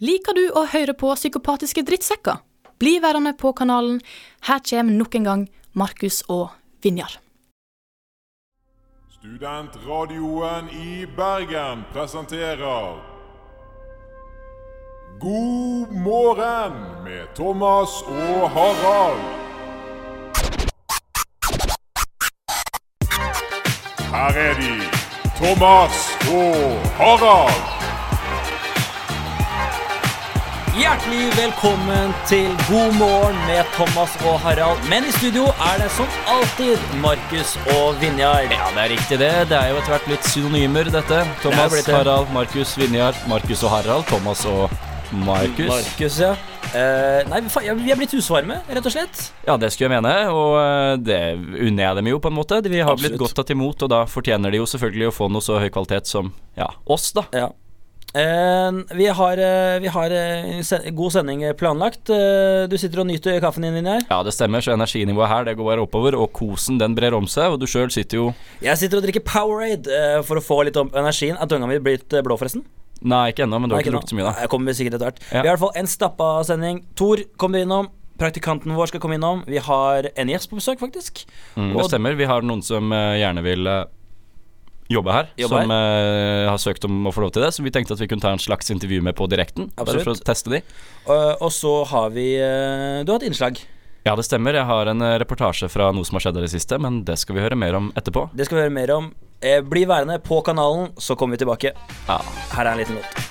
Liker du å høre på psykopatiske drittsekker? Bli værende på kanalen. Her kommer nok en gang Markus og Vinjar. Studentradioen i Bergen presenterer God morgen med Thomas og Harald. Her er de, Thomas og Harald. Hjertelig velkommen til God morgen med Thomas og Harald. Men i studio er det som alltid Markus og Vinjar. Ja, det er riktig det. Det er jo etter hvert litt synonymer, dette. Det Thomas, det. Harald, Markus, Vinjar. Markus og Harald. Thomas og Markus. Markus, ja. Eh, nei, vi er blitt husvarme, rett og slett. Ja, det skulle jeg mene, og eh, det unner jeg dem jo, på en måte. Vi har blitt godt tatt imot, og da fortjener de jo selvfølgelig å få noe så høy kvalitet som ja, oss, da. Ja. Eh, vi har, eh, vi har eh, se god sending planlagt. Du sitter og nyter kaffen din, her? Ja, det stemmer, så energinivået her det går bare oppover, og kosen den brer om seg, og du sjøl sitter jo Jeg sitter og drikker Powerade for å få litt om energien. Er tunga mi blitt blå, forresten? Nei, ikke ennå, men du har ikke drukket så mye, da. Jeg kommer sikkert etter hvert. Ja. Vi har i hvert fall en stappa sending. Tor kommer innom. Praktikanten vår skal komme innom. Vi har en gjest på besøk, faktisk. Mm, det stemmer. Vi har noen som gjerne vil eh, jobbe her, jobber som eh, har søkt om å få lov til det, så vi tenkte at vi kunne ta en slags intervju med på direkten, bare Absolutt. for å teste de. Uh, og så har vi uh, Du har et innslag. Ja, det stemmer. Jeg har en eh, reportasje fra noe som har skjedd i det siste, men det skal vi høre mer om etterpå. Det skal vi høre mer om. Eh, bli værende på kanalen, så kommer vi tilbake. Ja. Her er en liten låt.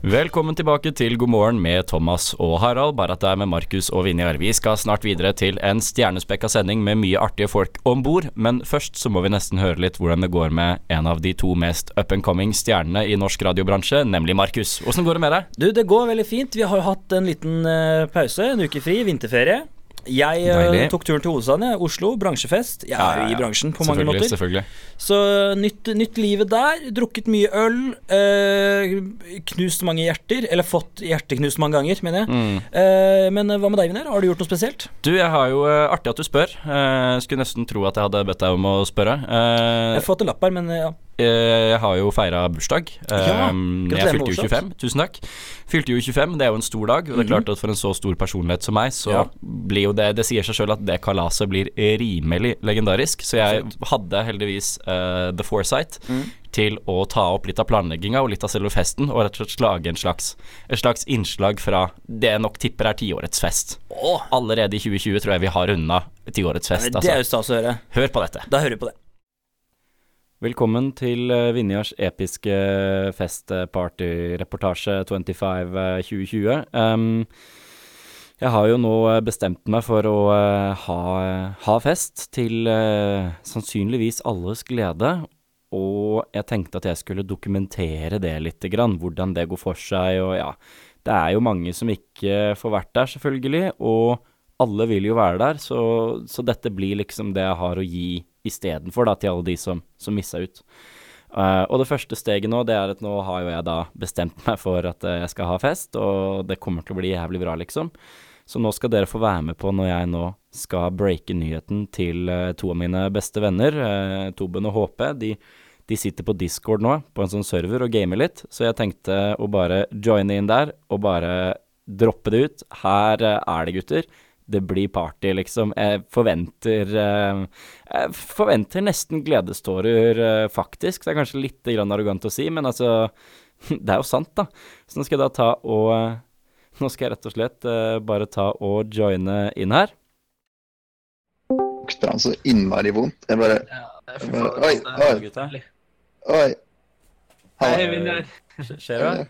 Velkommen tilbake til God morgen med Thomas og Harald, bare at det er med Markus og Vinjar. Vi skal snart videre til en stjernespekka sending med mye artige folk om bord, men først så må vi nesten høre litt hvordan det går med en av de to mest up and coming stjernene i norsk radiobransje, nemlig Markus. Åssen går det med deg? Du, det går veldig fint. Vi har jo hatt en liten eh, pause, en uke fri, vinterferie. Jeg eh, Deilig. tok turen til hovedstaden, jeg. Oslo, bransjefest. Jeg er jo i bransjen på mange måter. Selvfølgelig. Så nytt, nytt livet der. Drukket mye øl. Øh, knust mange hjerter. Eller fått hjerteknust mange ganger, mener jeg. Mm. Uh, men eh, hva med deg, Vinner? Har du gjort noe spesielt? Du, jeg har jo uh, Artig at du spør. Uh, skulle nesten tro at jeg hadde bedt deg om å spørre. Eh, Jeg har fått en lapp her, men eh, ja. Eh, Jeg har jo feira bursdag. Ja, Eh, jeg fylte jo 25. Tusen takk. Fylte jo 25, det er jo en stor dag. Og det er klart at for en så stor personlighet som meg, så Ja. blir jo det Det sier seg sjøl at det kalaset blir rimelig legendarisk. Så jeg hadde heldigvis uh, the foresight til å ta opp litt av planlegginga og litt av selve festen, og rett og slett lage en slags, et slags innslag fra det jeg nok tipper er tiårets fest. Allerede i 2020 tror jeg vi har unna tiårets fest. men det er Altså. jo stas å høre. Hør på dette. Da hører vi på det. Velkommen til uh, Vinjars episke festpartyreportasje 25 eh, 2020. Um, jeg har jo nå eh, bestemt meg for å eh, ha, ha fest til uh, sannsynligvis alles glede. Og jeg tenkte at jeg skulle dokumentere det lite grann, hvordan det går for seg. Og ja, det er jo mange som ikke får vært der, selvfølgelig. Og alle vil jo være der, så, så dette blir liksom det jeg har å gi istedenfor, til alle de som, som missa ut. Uh, og det første steget nå, det er at nå har jo jeg da bestemt meg for at uh, jeg skal ha fest, og det kommer til å bli jævlig bra, liksom. Så nå skal dere få være med på når jeg nå skal breake nyheten til uh, to av mine beste venner, Toben og HP. De, de sitter på Discord nå, på en sånn server, og gamer litt, så jeg tenkte å bare joine inn der, og bare droppe det ut. Her er det, gutter. Det blir party, liksom. Jeg forventer eh, Jeg forventer nesten gledestårer, eh, faktisk. Det er kanskje litt grann arrogant å si, men altså Det er jo sant, da. Så nå skal jeg da ta og eh, Nå skal jeg rett og slett bare ta og joine inn her. lukter han så innmari vondt. Jeg bare jeg bare, Oi, oi, oi. Hei, Vinjar. Skjer det?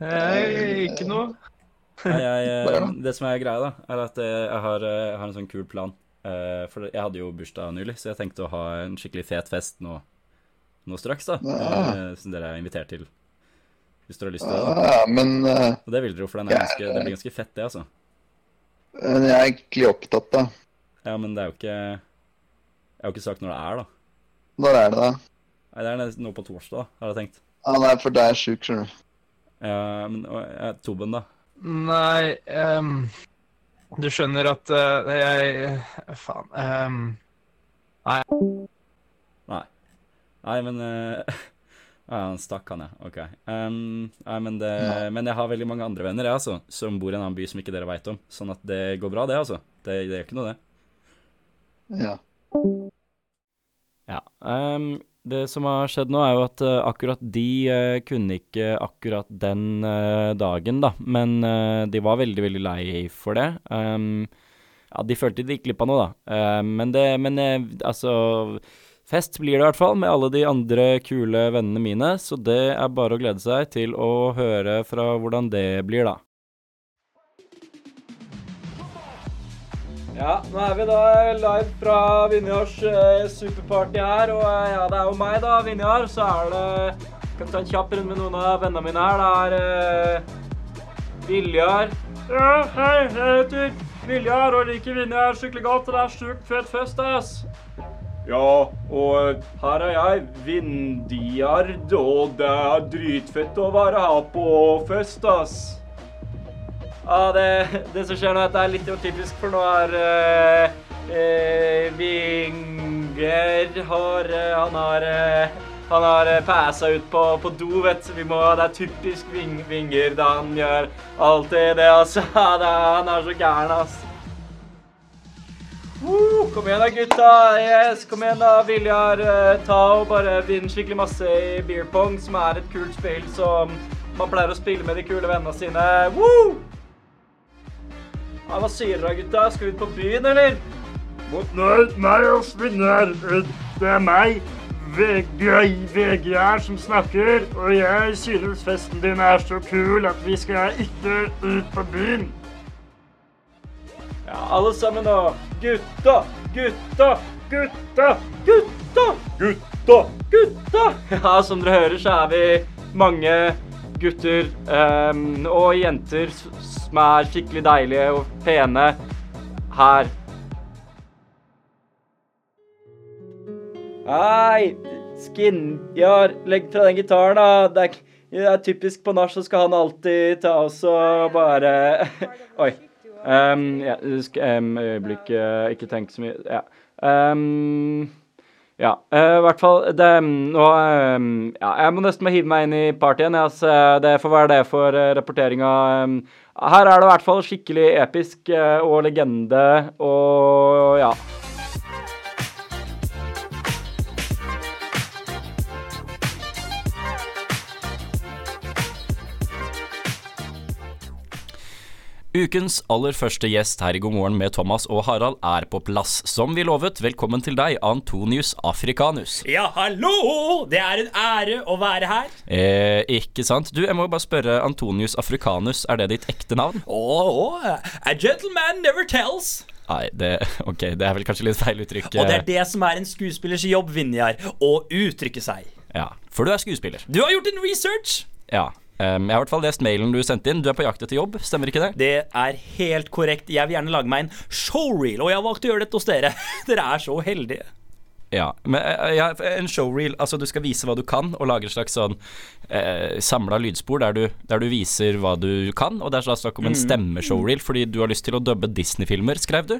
Hei, ikke noe. Nei, jeg, eh, det? det som er greia, da, er at eh, jeg har, eh, jeg har en sånn kul plan. For jeg hadde jo bursdag nylig, så jeg tenkte å ha en skikkelig fet fest nå, nå straks. da eh, Som dere er invitert til. Hvis dere har lyst til det. da Ja, men Og det vil dere jo, for den er ganske, det blir ganske fett, det, altså. Men jeg er egentlig opptatt, da. Ja, men det er jo ikke Jeg har jo ikke sagt når det er, da. Når er det, da? Nei, Det er nå på torsdag, da, har jeg tenkt. Ja, Nei, for deg er sjuk, skjønner du. Ja, men og, ja, Toben, da. Nei um, Du skjønner at uh, jeg Faen. Um, Nei. Nei, men uh, Ja, han stakk, han, ja. Ok. Um, nei, men, det, men jeg har veldig mange andre venner, jeg, altså, som bor i en annen by som ikke dere veit om. Sånn at det går bra, det, altså. Det, det gjør ikke noe, det. Ja. Ja. ehm, det som har skjedd nå, er jo at uh, akkurat de uh, kunne ikke akkurat den uh, dagen, da. Men de var veldig, veldig lei for det. Um, ja, de følte de gikk glipp av noe, da. Ehm, men det Men altså Fest blir det i hvert fall, med alle de andre kule vennene mine. Så det er bare å glede seg til å høre fra hvordan det blir, da. Ja, nå er vi da live fra Vinjars eh, superparty her, og eh, ja, det er jo meg da, Vinjar, så er det Kan ta en kjapp runde med noen av vennene mine her. Det er eh, Viljar. Ja, hei, jeg heter Viljar og liker Vinjar skikkelig godt, og det er sjukt fet fest, ass. Ja, og her er jeg, Vindiard, og det er dritfett å være her på fest, ass. Ja, det, det som skjer nå, er litt typisk, for nå er eh, eh, Vinger har eh, Han har eh, han har passa ut på, på do, vet du. Det er typisk ving, Vinger da han gjør alltid det, altså. Det han er så gæren, ass. Woo, kom igjen da, gutta. Yes, kom igjen da, Viljar. Ta og bare vinn skikkelig masse i beer pong, som er et kult spill som man pleier å spille med de kule vennene sine. Woo! Ja, hva sier dere, gutta? Skal vi ut på byen, eller? Nei, nei, oss vinner. Det er meg, VG som snakker, og jeg synes festen din er så kul at vi skal ikke ut på byen. Ja, alle sammen nå. Gutta, gutta, gutta, gutta, gutta, gutta. Ja, som dere hører, så er vi mange gutter um, og jenter som er skikkelig deilige og pene her. Hei, Skinjar, legg fra den gitaren, da. Det er, det er typisk på nach, så skal han alltid ta oss og bare Oi. Um, ja, um, øyeblikk, ikke tenk så mye Ja. Um, ja, eh, i hvert fall det, nå, um, ja, Jeg må nesten hive meg inn i partyen. Ja, så det får være det for uh, rapporteringa. Um, her er det i hvert fall skikkelig episk eh, og legende og ja. Ukens aller første gjest her i God morgen med Thomas og Harald er på plass. Som vi lovet, velkommen til deg, Antonius Africanus. Ja, hallo! Det er en ære å være her. Eh, ikke sant? Du, jeg må bare spørre, Antonius Africanus, er det ditt ekte navn? Åh, a gentleman never tells. Nei, det, ok, det er vel kanskje litt feil uttrykk. Og det er det som er en skuespillers jobb, Vinjar. Å uttrykke seg. Ja, for du er skuespiller. Du har gjort en research. Ja. Em, jeg har i hvert fall lest mailen du sendte inn. Du er på jakt etter jobb, stemmer ikke det? Det er helt korrekt. Jeg vil gjerne lage meg en showreel, og jeg har valgt å gjøre dette hos dere. Dere er så heldige. Ja, men eh, ja, en showreel, altså du skal vise hva du kan, og lage et slags sånn eh, samla lydspor der du, der du viser hva du kan, og det er snakk om en stemmeshowreel fordi du har lyst til å dubbe Disney-filmer, skrev du?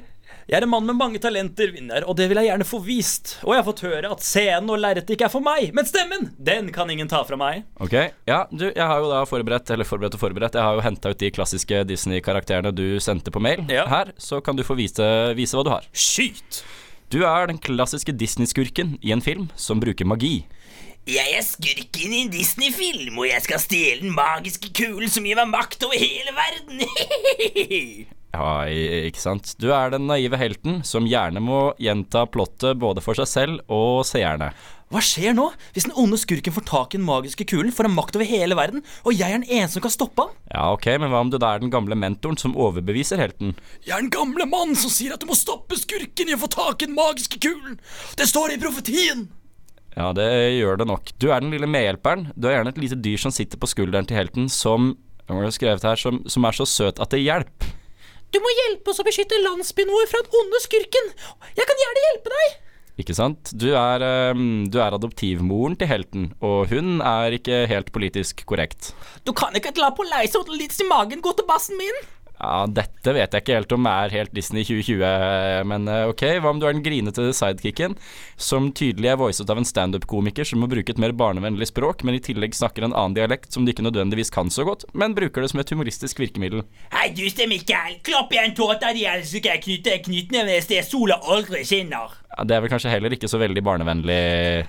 Jeg er en mann med mange talenter, vinner, og det vil jeg gjerne få vist. Og jeg har fått høre at scenen og lerretet ikke er for meg, men stemmen, den kan ingen ta fra meg. Ok, ja, du, jeg har jo da forberedt, eller forberedt og forberedt, jeg har jo henta ut de klassiske Disney-karakterene du sendte på mail. Ja. Her, så kan du få vise, vise hva du har. Skyt! Du er den klassiske Disney-skurken i en film som bruker magi. Jeg er skurken i en Disney-film, og jeg skal stjele den magiske kulen som gir meg makt over hele verden. Ja, ikke sant. Du er den naive helten som gjerne må gjenta plottet både for seg selv og seerne. Hva skjer nå hvis den onde skurken får tak i den magiske kulen, får han makt over hele verden, og jeg er den eneste som kan stoppe ham? Ja, ok, men hva om du da er den gamle mentoren som overbeviser helten? Jeg er den gamle mannen som sier at du må stoppe skurken i å få tak i den magiske kulen. Det står i profetien. Ja, det gjør det nok. Du er den lille medhjelperen. Du er gjerne et lite dyr som sitter på skulderen til helten, som skrevet her, som, som er så søt at det hjelper. Du må hjelpe oss å beskytte landsbyen vår fra den onde skurken. Jeg kan gjerne hjelpe deg. Ikke sant? Du er, ehm, du er adoptivmoren til helten, og hun er ikke helt politisk korrekt. Du kan ikke la på leise og litt i magen gå til bassen min. Ja, dette vet jeg ikke helt om er helt Disney 2020, men eh, ok. Hva om du er den grinete sidekicken som tydelig er voicet av en standup-komiker som må bruke et mer barnevennlig språk, men i tillegg snakker en annen dialekt som du ikke nødvendigvis kan så godt, men bruker det som et humoristisk virkemiddel? Hei, du ser Mikkel. Klapp igjen tåta di, ellers skal jeg knytte knyttnevene et sted sola aldri skinner. Ja, det er vel kanskje heller ikke så veldig barnevennlig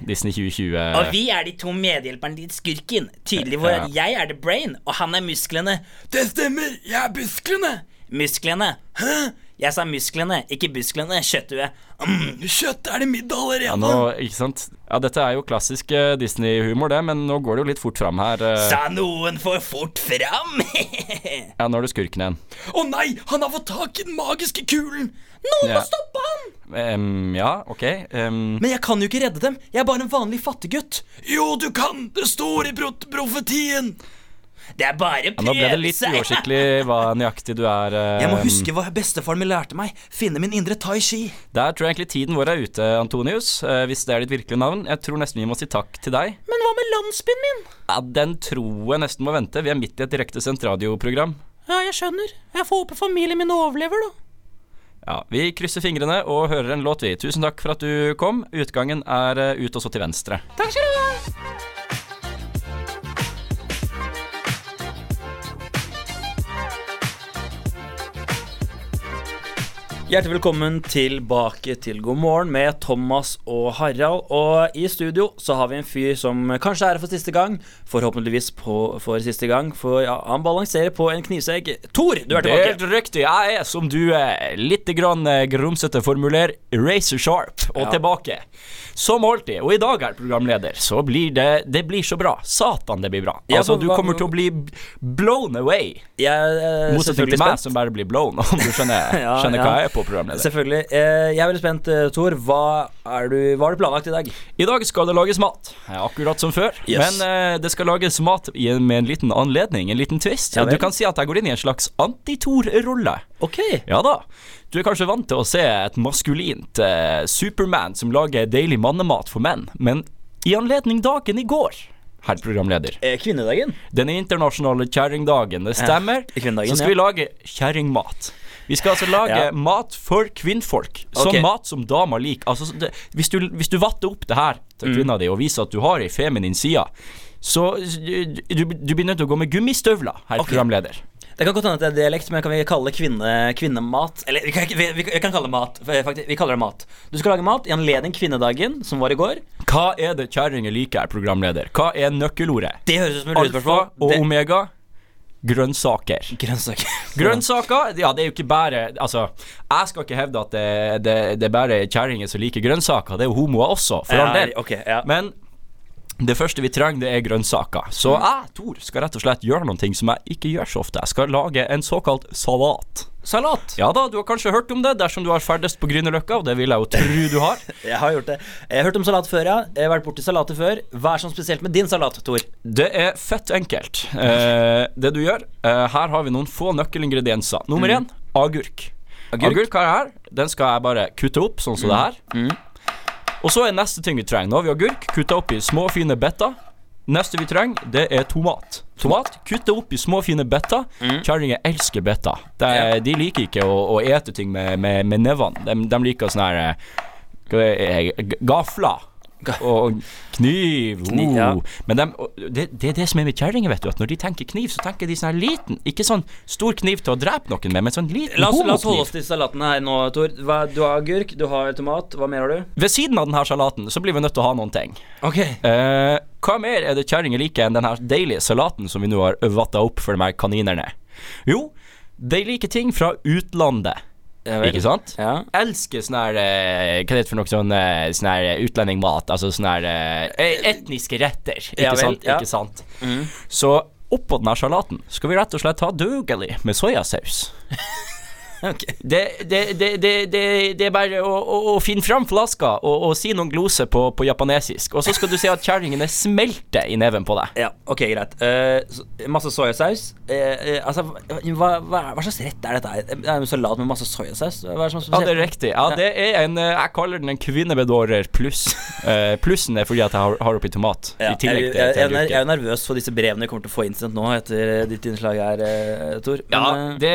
Disney 2020. Og vi er de to medhjelperne til skurken. Tydelig hvor Ja. jeg er the brain, og han er musklene. Det stemmer, jeg er musklene. Musklene. Hæ? Jeg sa musklene, ikke busklene, kjøtthue. Mm, kjøtt er det middag allerede. Ja, nå, ikke sant? Ja, dette er jo klassisk uh, Disney-humor, det, men nå går det jo litt fort fram her. Uh... Sa noen for fort fram? Ja, nå er det skurken igjen. Å nei, han har fått tak i den magiske kulen! Noen Ja. må stoppe han! Um, ja, ok. Um... Men jeg kan jo ikke redde dem. Jeg er bare en vanlig fattiggutt. Jo, du kan. Det står i profetien. Det er bare ja, nå ble det litt uoversiktlig hva nøyaktig du er. Uh, Jeg må huske hva bestefaren min lærte meg. Finne min indre tai chi. Der tror jeg egentlig tiden vår er ute, Antonius. Uh, hvis det er ditt virkelige navn. Jeg tror nesten vi må si takk til deg. Men hva med landsbyen min? Ja, Den tror jeg nesten må vente. Vi er midt i et direktesendt radioprogram. Ja, jeg skjønner. Jeg får håpe familien min overlever, da. Ja, Vi krysser fingrene og hører en låt, vi. Tusen takk for at du kom. Utgangen er eh, ut og så til venstre. Takk skal du ha. Hjertelig velkommen tilbake til God morgen med Thomas og Harald. Og i studio så har vi en fyr som kanskje er her for siste gang. Forhåpentligvis på, for siste gang, for ja, han balanserer på en knivsegg. Tor, du er Det tilbake. helt riktig. Jeg er, som du er, litt grann eh, grumsete formuler, razor sharp og Ja. tilbake. Som alltid. Og i dag er programleder, så blir det Det blir så bra. Satan, det blir bra. Altså, du kommer til å bli blown away. Jeg er Motsetning selvfølgelig til meg, som bare blir blown, om du skjønner, Ja, skjønner hva jeg er på, programleder. Selvfølgelig. Eh, jeg er veldig spent, eh, Tor. Hva er du Hva har du planlagt i dag? I dag skal det lages mat, akkurat som før. Yes. Men eh, det skal lages mat med en liten anledning, en liten twist. Ja du kan si at jeg går inn i en slags anti-Tor-rolle. Ok. Ja da. Du er kanskje vant til å se et maskulint eh, Superman som lager deilig mannemat for menn, men i anledning dagen i går, herr programleder kvinnedagen. Den internasjonale kjerringdagen, det stemmer. Ja, så skal ja. vi lage kjerringmat. Vi skal altså lage Ja. mat for kvinnfolk. Sånn okay. mat som damer liker. Altså, det, hvis, du, hvis du vatter opp det her til Mm. kvinna di og viser at du har ei feminin side, så du, du, blir nødt til å gå med gummistøvler, herr okay. programleder. Det kan godt hende at det er dialekt, men kan vi kalle kvinne, kvinnemat Eller vi kan, vi, vi, kan kalle det mat. eh, Faktisk, vi kaller det mat. Du skal lage mat i anledning kvinnedagen, som var i går. Hva er det kjerringer liker, programleder? Hva er nøkkelordet? Det høres ut som et Alfa og Det- omega grønnsaker. Grønnsaker. Grønnsaker, ja det er jo ikke bare Altså, jeg skal ikke hevde at det, det, det er bare kjerringer som liker grønnsaker, det er jo homoer også, for all del. Okay, ja. Men det første vi trenger, det er grønnsaker. Så jeg, Tor, skal rett og slett gjøre noen ting som jeg ikke gjør så ofte. Jeg skal lage en såkalt salat. Salat. Ja da, du har kanskje hørt om det dersom du har ferdest på Grünerløkka, og det vil jeg jo tro du har. Jeg har gjort det. Jeg har hørt om salat før, ja. Jeg har vært borti salater før. Hva er sånn spesielt med din salat, Tor? Det er fett enkelt. Eh, det du gjør eh, Her har vi noen få nøkkelingredienser. Nummer én agurk. Agurk. Agurk har jeg her. Den skal jeg bare kutte opp, sånn som det her. Og så er neste ting vi trenger. Nå har vi agurk kutta opp i små, fine biter. Neste vi trenger, det er tomat. Tomat kutter opp i små, fine biter. Kjerringer elsker biter. De, de liker ikke å, å ete ting med, med, med nevene. De, de liker sånne her eh, er Gafler. Og kniv. Kniv, ja. oh. Men de, det, det er det som er med kjerringer, vet du. At når de tenker kniv, så tenker de sånn her liten. Ikke sånn stor kniv til å drepe noen med, men sånn liten La oss, la oss holde oss til salatene her nå, Tor. Hva, du har agurk, du har tomat. Hva mer har du? Ved siden av denne salaten så blir vi nødt til å ha noen ting. Ok. Eh, hva mer er det kjerringer liker enn den her deilige salaten som vi nå har vatta opp for de her kaninerne? Jo, de liker ting fra utlandet. Ikke sant? Ja. Elsker sånn her eh, Hva er det for noe sånn eh, Sånn her utlendingmat? Altså sånn her eh, etniske retter. Ikke Ja vel, sant? ja. Ikke sant? Mm. Så oppå den her salaten skal vi rett og slett ha dugelig med soyasaus. det, det, det, det, det, det er bare å, å, å finne fram flaska og, og si noen gloser på, på japanesisk, og så skal du se at kjerringene smelter i neven på deg. Ja, ok, greit. Uh, masse soyasaus. Uh, altså, hva, hva, hva slags rett er dette? her? Det er en salat med masse soyasaus? Det Ja, det er riktig. Ja, det er en Jeg kaller den en kvinnebedårer pluss. Uh, plussen er fordi at jeg har, har oppi tomat. Ja, I tillegg til, jeg, jeg, jeg, jeg er nervøs for disse brevene jeg kommer til å få innsendt nå etter ditt innslag her, Tor. Men, Ja, det,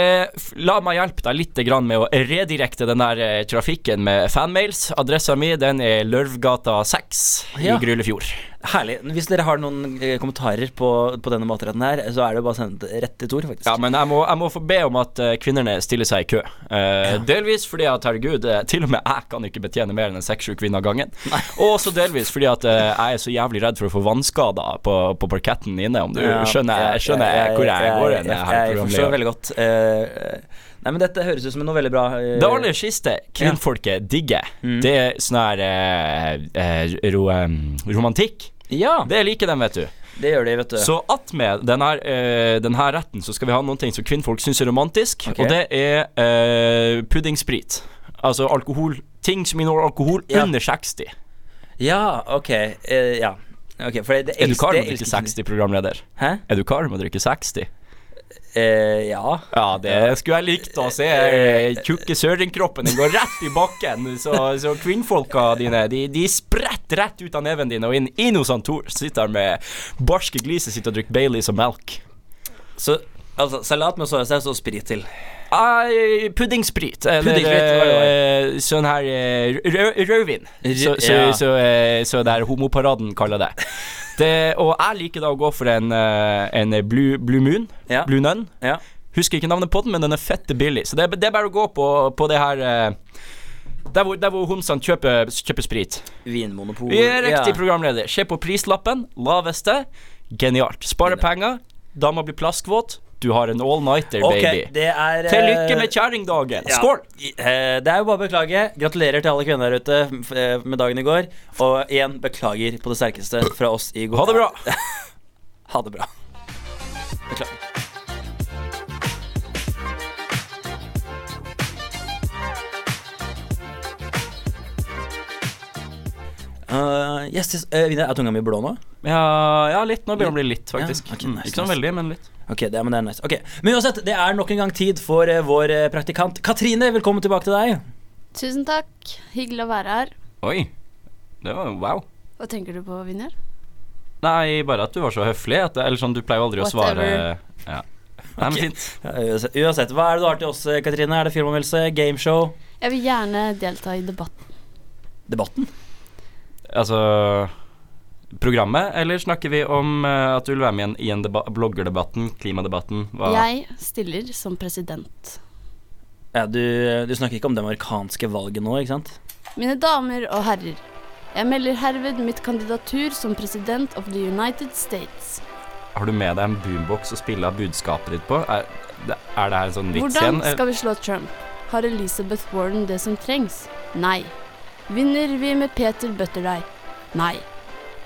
la meg hjelpe deg litt grann med å redirekte den der eh, trafikken med fanmails. Adressa mi den er Lørvgata 6 Ja. i Grylefjord. Herlig. Hvis dere har noen eh, kommentarer på, på denne matretten her, så er det bare å sende rett til Tor, faktisk. Ja, men jeg må, jeg må få be om at eh, kvinnene stiller seg i kø. Eh, Delvis fordi at herregud, til og med jeg kan ikke betjene mer enn seks-sju kvinner av gangen. Og også delvis fordi at eh, jeg er så jævlig redd for å få vannskader på, på parketten inne, om du Ja, skjønner, ja, skjønner jeg, hvor jeg går hen. Jeg, jeg, jeg forstår veldig godt. Eh, nei, men dette høres ut som noe veldig bra. eh, Det aller siste kvinnfolket digger, Mm. det er sånn her eh, eh, ro, romantikk. Ja, Det liker dem, vet du. det gjør de, vet du. Så attmed denne, uh, denne retten så skal vi ha noen ting som kvinnfolk syns er romantisk, okay. og det er uh, puddingsprit. Altså alkohol Ting som inneholder alkohol Ja. under 60. Ja, ok. Uh, ja. Ok, for det, det Er du kar med å drikke 60, programleder? Hæ? Er du kar med å drikke 60? Eh, ja. Ja, det skulle jeg likt å se. eh, Tjukke søringkroppen din går rett i bakken. Så, så kvinnfolka dine De, de spretter rett ut av neven din og inn, Ino hos han Tor. Sitter der med barske gliser, sitter og drikker Baileys og melk. Så altså, salat med soyasaus og sprit til. Ai, puddingsprit, eller Puddingsprit, eh, sånn her eh, rød, rødvin. Så, så, ja. så, eh, så det er homoparaden kaller det. Det. Og jeg liker da å gå for en, eh, en blue, blue moon. Ja. Blue nun. Ja. Husker ikke navnet på den, men den er fette billig. Så det, det er bare å gå på, på det her eh, der hvor, der hvor homsene kjøper, kjøper sprit. Vinmonopol. Vi er riktig ja. programleder. Se på prislappen. Laveste. Genialt. Spare penger. Dama blir plaskvåt. Du har en all-nighter, Ok, baby. det er Til eh, lykke med kjerringdagen. ja. Skål! Eh, det er jo bare å beklage. Gratulerer til alle kvinner der ute eh, med dagen i går. Og igjen, beklager på det sterkeste fra oss i går. Ha det bra. ha det bra. Beklager. Uh, yes, yes. Uh, er tunga mi blå nå? Ja, ja litt. Nå begynner det å bli litt, faktisk. Ja, ok, Mm, nice, ikke sånn nice. veldig, men litt. Ok, det, men det er nice. Ok, Men uansett, det er nok en gang tid for eh, vår eh, praktikant Katrine. Velkommen tilbake til deg. Tusen takk. Hyggelig å være her. Oi. Det var wow. Hva tenker du på, Vinjar? Nei, bare at du var så høflig. At, eller sånn, du pleier jo aldri å svare Whatever. Ja. Nei, men fint. Okay. uansett, uansett, hva er det du har til oss, eh, Katrine? Er det filmanmeldelse, gameshow, Jeg vil gjerne delta i debatten. debatten? Altså Programmet, eller snakker vi om uh, at du vil være med i en, deba bloggerdebatten, klimadebatten? Hva? Jeg stiller som president. Ja, du, du snakker ikke om det amerikanske valget nå, ikke sant? Mine damer og herrer. Jeg melder herved mitt kandidatur som president of the United States. Har du med deg en boombox å spille av budskapet ditt på? Er det, er det her en sånn vits Hvordan igjen? skal vi slå Trump? Har Elizabeth Warren det som trengs? Nei. Vinner vi med Peter Butterdeig? Nei.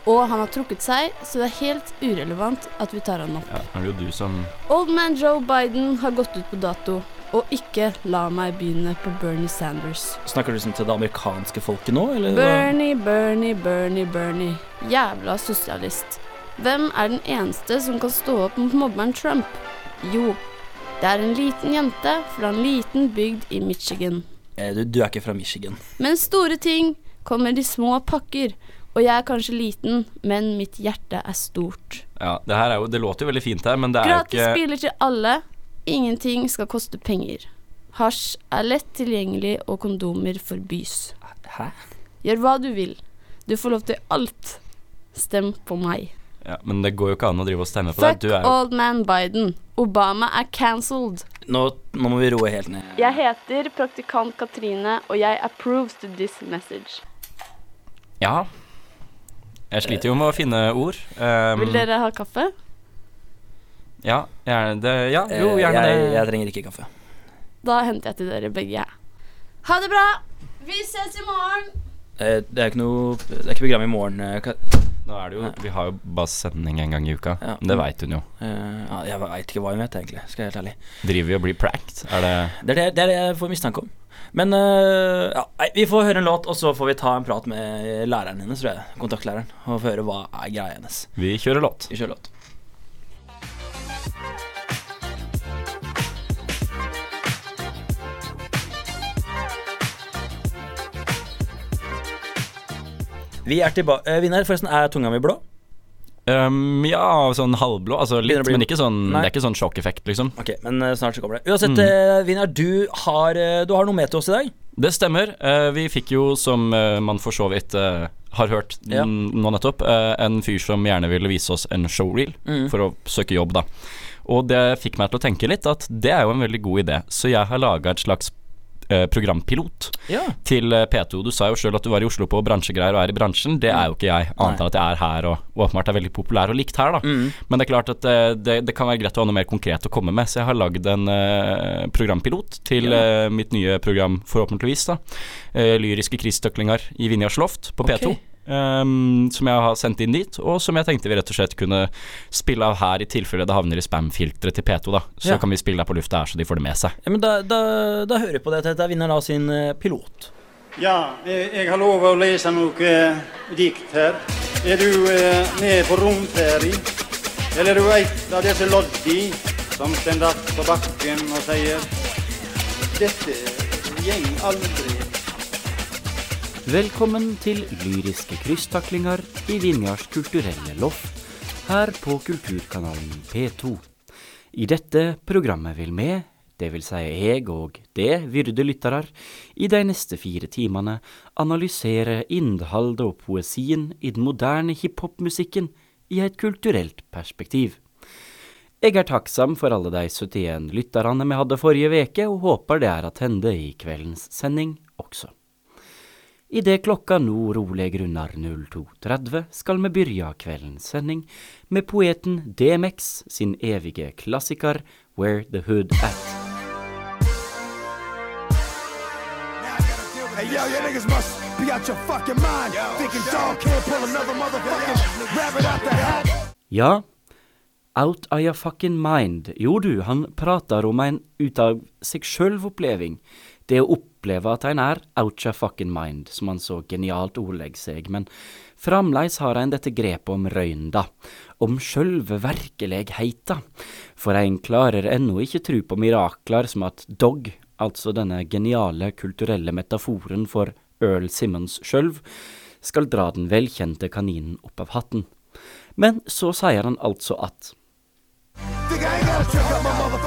Og han har trukket seg, så det er helt urelevant at vi tar han opp. Ja, er det jo du som Old man Joe Biden har gått ut på dato. Og ikke la meg begynne på Bernie Sanders. Snakker du liksom til det amerikanske folket nå, eller? Bernie, Bernie, Bernie, Bernie. Jævla sosialist. Hvem er den eneste som kan stå opp mot mobberen Trump? Jo, det er en liten jente fra en liten bygd i Michigan. Eh, Du, du er ikke fra Michigan. Men store ting kommer i små pakker. Og jeg er kanskje liten, men mitt hjerte er stort. Ja, det her er jo Det låter jo veldig fint her, men det er jo Gratis spiller biler til alle. Ingenting skal koste penger. Hasj er lett tilgjengelig, og kondomer forbys. Hæ? Gjør hva du vil. Du får lov til alt. Stem på meg. ja, Men det går jo ikke an å drive og stemme på deg. Fuck Du er jo old man Biden. Obama er cancelled. Nå, nå må vi roe helt ned. Jeg heter praktikant Katrine, og jeg approves to this message. Ja. Jeg sliter jo med å finne ord. Um, Vil dere ha kaffe? Ja, gjerne det. Ja, jo, Eh, gjerne jeg, det. jeg trenger ikke kaffe. Da henter jeg til dere begge. Ha det bra! Vi ses i morgen! Eh, Det er ikke noe Det er ikke program i morgen. eh, Nå er det jo Vi har jo bare sending en gang i uka. Ja. Det veit hun jo. Eh, jeg veit ikke hva hun vet, egentlig. Skal jeg være helt ærlig. Driver vi og blir pranked? Er det Det er det, det er det jeg får mistanke om. Men eh, ja, vi får høre en låt, og så får vi ta en prat med læreren hennes, tror jeg. Kontaktlæreren. Og få høre hva er greia hennes. Vi kjører låt. Vi kjører låt. Vi er tilbake uh, Vinner, forresten, er tunga mi blå? Um, ja, sånn halvblå. Altså litt, men ikke sånn, Nei. det er ikke sånn sjokkeffekt, liksom. Ok, men uh, snart så kommer det. Uansett, eh, Vinner, du har, uh, du har noe med til oss i dag. Det stemmer. Vi fikk jo, som man for så vidt har hørt Ja. nå nettopp, en fyr som gjerne ville vise oss en showreel Mm. for å søke jobb, da. Og det fikk meg til å tenke litt at det er jo en veldig god idé, så jeg har laga et slags programpilot Ja. til eh, P2. Du sa jo sjøl at du var i Oslo på bransjegreier og er i bransjen. Det er jo ikke jeg, annet enn at jeg er her og åpenbart er veldig populær og likt her, da. Mm. Men det er klart at eh, det, det kan være greit å ha noe mer konkret å komme med, så jeg har lagd en uh, programpilot til Ja. uh, mitt nye program, forhåpentligvis, da. Uh, lyriske kristøklinger i Vinjas Loft på P2. Ok. Ehm, som jeg har sendt inn dit, og som jeg tenkte vi rett og slett kunne spille av her, i tilfelle det havner i spam-filteret til P2. da Så Ja. kan vi spille det på lufta her, så de får det med seg. Ja, men da, da, da hører vi på det. Dette er Vinner da sin eh, pilot. Ja, jeg har lov å lese noe eh, dikt her. Er du eh, med på romferie? Eller er du et av disse loddi som stender på bakken og sier Dette gjeng aldri. Velkommen til lyriske krysstaklinger i Vinjars kulturelle loft, her på Kulturkanalen P2. I dette programmet vil vi, vil si jeg og det, vyrde lyttere, i de neste fire timene analysere innholdet og poesien i den moderne hiphop-musikken i et kulturelt perspektiv. Jeg er takksam for alle de 71 lytterne vi hadde forrige veke, og håper det er attende i kveldens sending også. Idet klokka nå rolig runder 02.30, skal vi begynne kveldens sending med poeten DMX sin evige klassiker Where the Hood At. Hey yo, you niggas must be out your fucking mind. Thinking dog can't pull another motherfucking rabbit out the hat. Ja, out of your fucking mind. Jo du, han prater om en ut av seg sjølv-oppleving. Det å oppleve at en er out fucking mind, som han så genialt ordlegger seg, men framleis har en dette grepet om røynda, om sjølve verkelegheita, for en klarer ennå ikke tru på mirakler som at dog, altså denne geniale kulturelle metaforen for Earl Simmons sjølv, skal dra den velkjente kaninen opp av hatten. Men så sier han altså at I ain't gotta check out my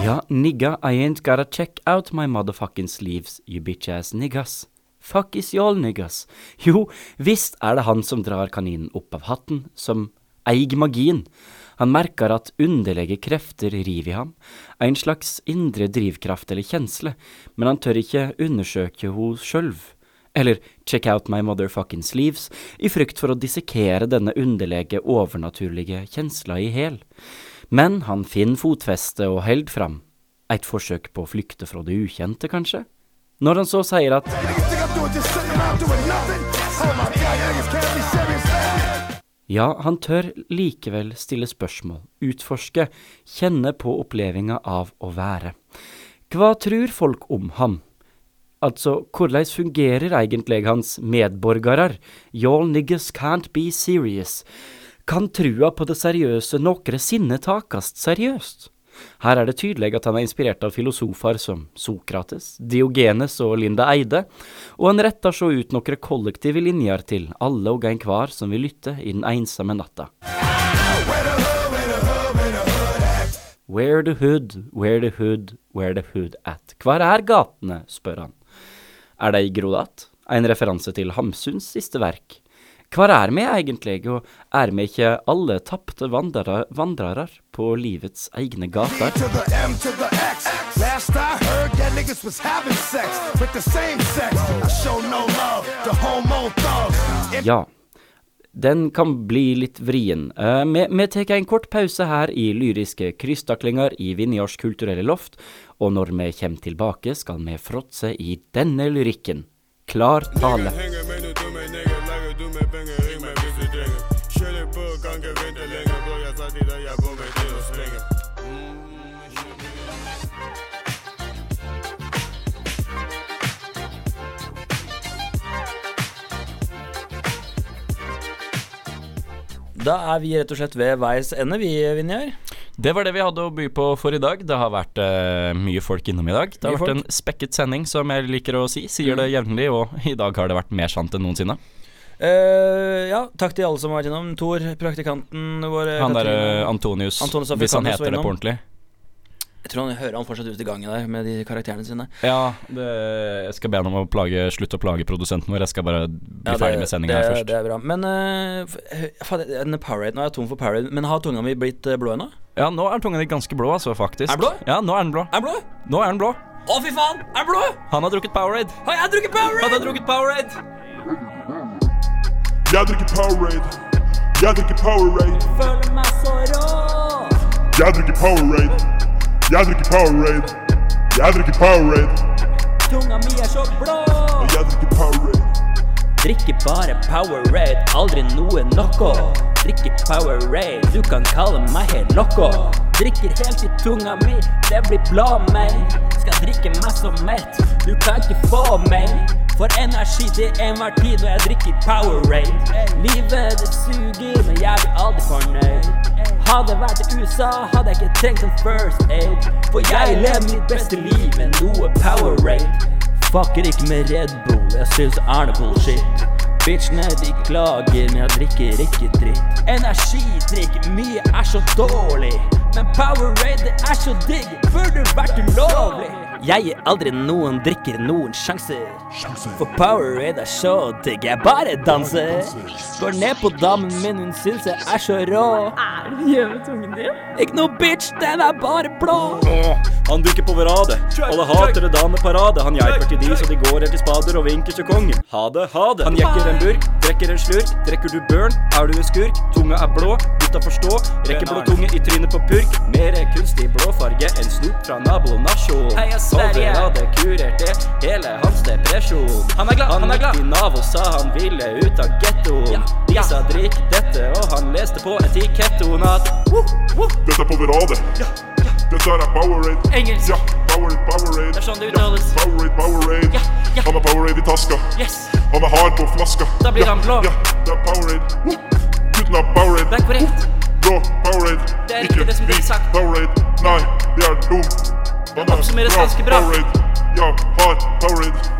Ja, nigga, I ain't gotta check out my motherfuckings sleeves, you bitch ass niggas. Fuck is y'all niggas. Jo, visst er det han som drar kaninen opp av hatten, som eier magien. Han merker at underlige krefter river i ham, en slags indre drivkraft eller kjensle, men han tør ikke undersøke henne sjølv. Eller check out my motherfucking sleeves, i frykt for å dissekere denne underlige, overnaturlige kjensla i hæl. Men han finner fotfeste og held fram. Et forsøk på å flykte fra det ukjente, kanskje? Når han så sier at. Ja, han tør likevel stille spørsmål, utforske, kjenne på opplevelsen av å være. Hva tror folk om ham? Altså, hvordan fungerer egentlig hans medborgere? Y'all niggas can't be serious. Kan trua på det seriøse noensinne takast seriøst? Her er det tydelig at han er inspirert av filosofer som Sokrates, Diogenes og Linda Eide, og han retter så ut noen kollektive linjer til alle og enhver som vil lytte i den ensomme natta. Where the hood, where the hood, where the hood at? Hvor er gatene, spør han. Er det i Grodat? En referanse til Hamsuns siste verk. Hvor er vi egentlig, og er vi ikke alle tapte vandrere, vandrere på livets egne gater? Ja, den kan bli litt vrien. Eh, Vi vi tar en kort pause her i lyriske krystaklinger i Vinjars kulturelle loft, og når vi kommer tilbake, skal vi fråtse i denne lyrikken. Klar tale. Da er vi rett og slett ved veis ende, vi, Vinjar. Det var det vi hadde å by på for i dag. Det har vært uh, mye folk innom i dag. Det har Mye vært folk. en spekket sending, som jeg liker å si. Sier Mm. det jevnlig, og i dag har det vært mer sant enn noensinne. Uh, ja, takk til alle som har vært innom. Tor, praktikanten vår. Han derre Antonius, Antonius hvis han heter det på ordentlig. Jeg tror han hører han fortsatt ut i gangen der med de karakterene sine. Ja, det, jeg skal be han om å plage, slutte å plage produsenten vår. Jeg skal bare bli Ja, ferdig med sendinga her først. Det er bra. Men uh, faen, denne Powerade, Nå er jeg tom for Powerade, men har tunga mi blitt eh, blå ennå? Ja, nå er tunga di ganske blå, altså, faktisk. Er den blå? Ja, nå er den blå. Er den blå? Nå er den blå. Å, fy faen! Er den blå? Han har drukket Powerade. Har jeg drukket Powerade? Han har drukket Powerade. Jeg drikker Powerade. Jeg drikker Powerade. Føler meg så rå. Jeg drikker Powerade. Jeg drikker Powerade. Jeg drikker Powerade. Tunga mi er så blå. Og jeg drikker Powerade. Drikker bare Powerade, aldri noe noco. Drikker Powerade, du kan kalle meg helt loco. Drikker helt i tunga mi, det blir blå meg. Skal drikke meg så mett, du kan ikke få meg. For energi til enhver tid når jeg drikker Powerade. Livet det suger, men jeg blir aldri fornøyd. Hadde jeg vært i USA, hadde jeg ikke trengt en first aid. For jeg lever mitt beste liv med noe Powerade. Fucker ikke med Red Bull, jeg synes det er noe bullshit. Bitchene de klager, men jeg drikker ikke dritt. Energidrikk, mye er så dårlig. Men Powerade, er så digg, burde vært ulovlig. Jeg gir aldri noen drikker noen sjanser. For Powerade er så digg, jeg bare danser. Går ned på damen min, hun syns jeg er så rå. Er det gjør med tungen din? Ikke noe bitch, den er bare blå. Han dukker på verade, Alle hater det dameparade. Han hjelper til de så de går etter spader og vinker til kongen. Ha det, ha det. Han jekker en burk, drikker en slurk. Drikker du børn, er du en skurk. Tunga er blå, gutta forstå. Rekker blå tunge i trynet på purk. Mer kunstig blåfarge enn snop fra nabonasjon. Heia Sverige. Hadde kurert det, hele hans depresjon. Han er glad, han, er glad. Han gikk i Nav og sa han ville ut av gettoen. De sa drikk dette, og han leste på etiketten at woo, woo. Dette er Powerade. Dette er Powerade. Engelsk. Ja, Powerade, Powerade. Det er sånn det uttales. Ja, Powerade, Powerade. Ja, ja. Han har Powerade i taska. Yes. Han er hard på flaska. Da blir ja, han blå. Ja, det er Powerade. Woo! Har Powerade. Det er korrekt. Blå Powerade. Det er riktig det som blir hvit sagt. Powerade. Nei, det er dum. Han er oppsummeres ganske bra. Powerade. Hard Powerade.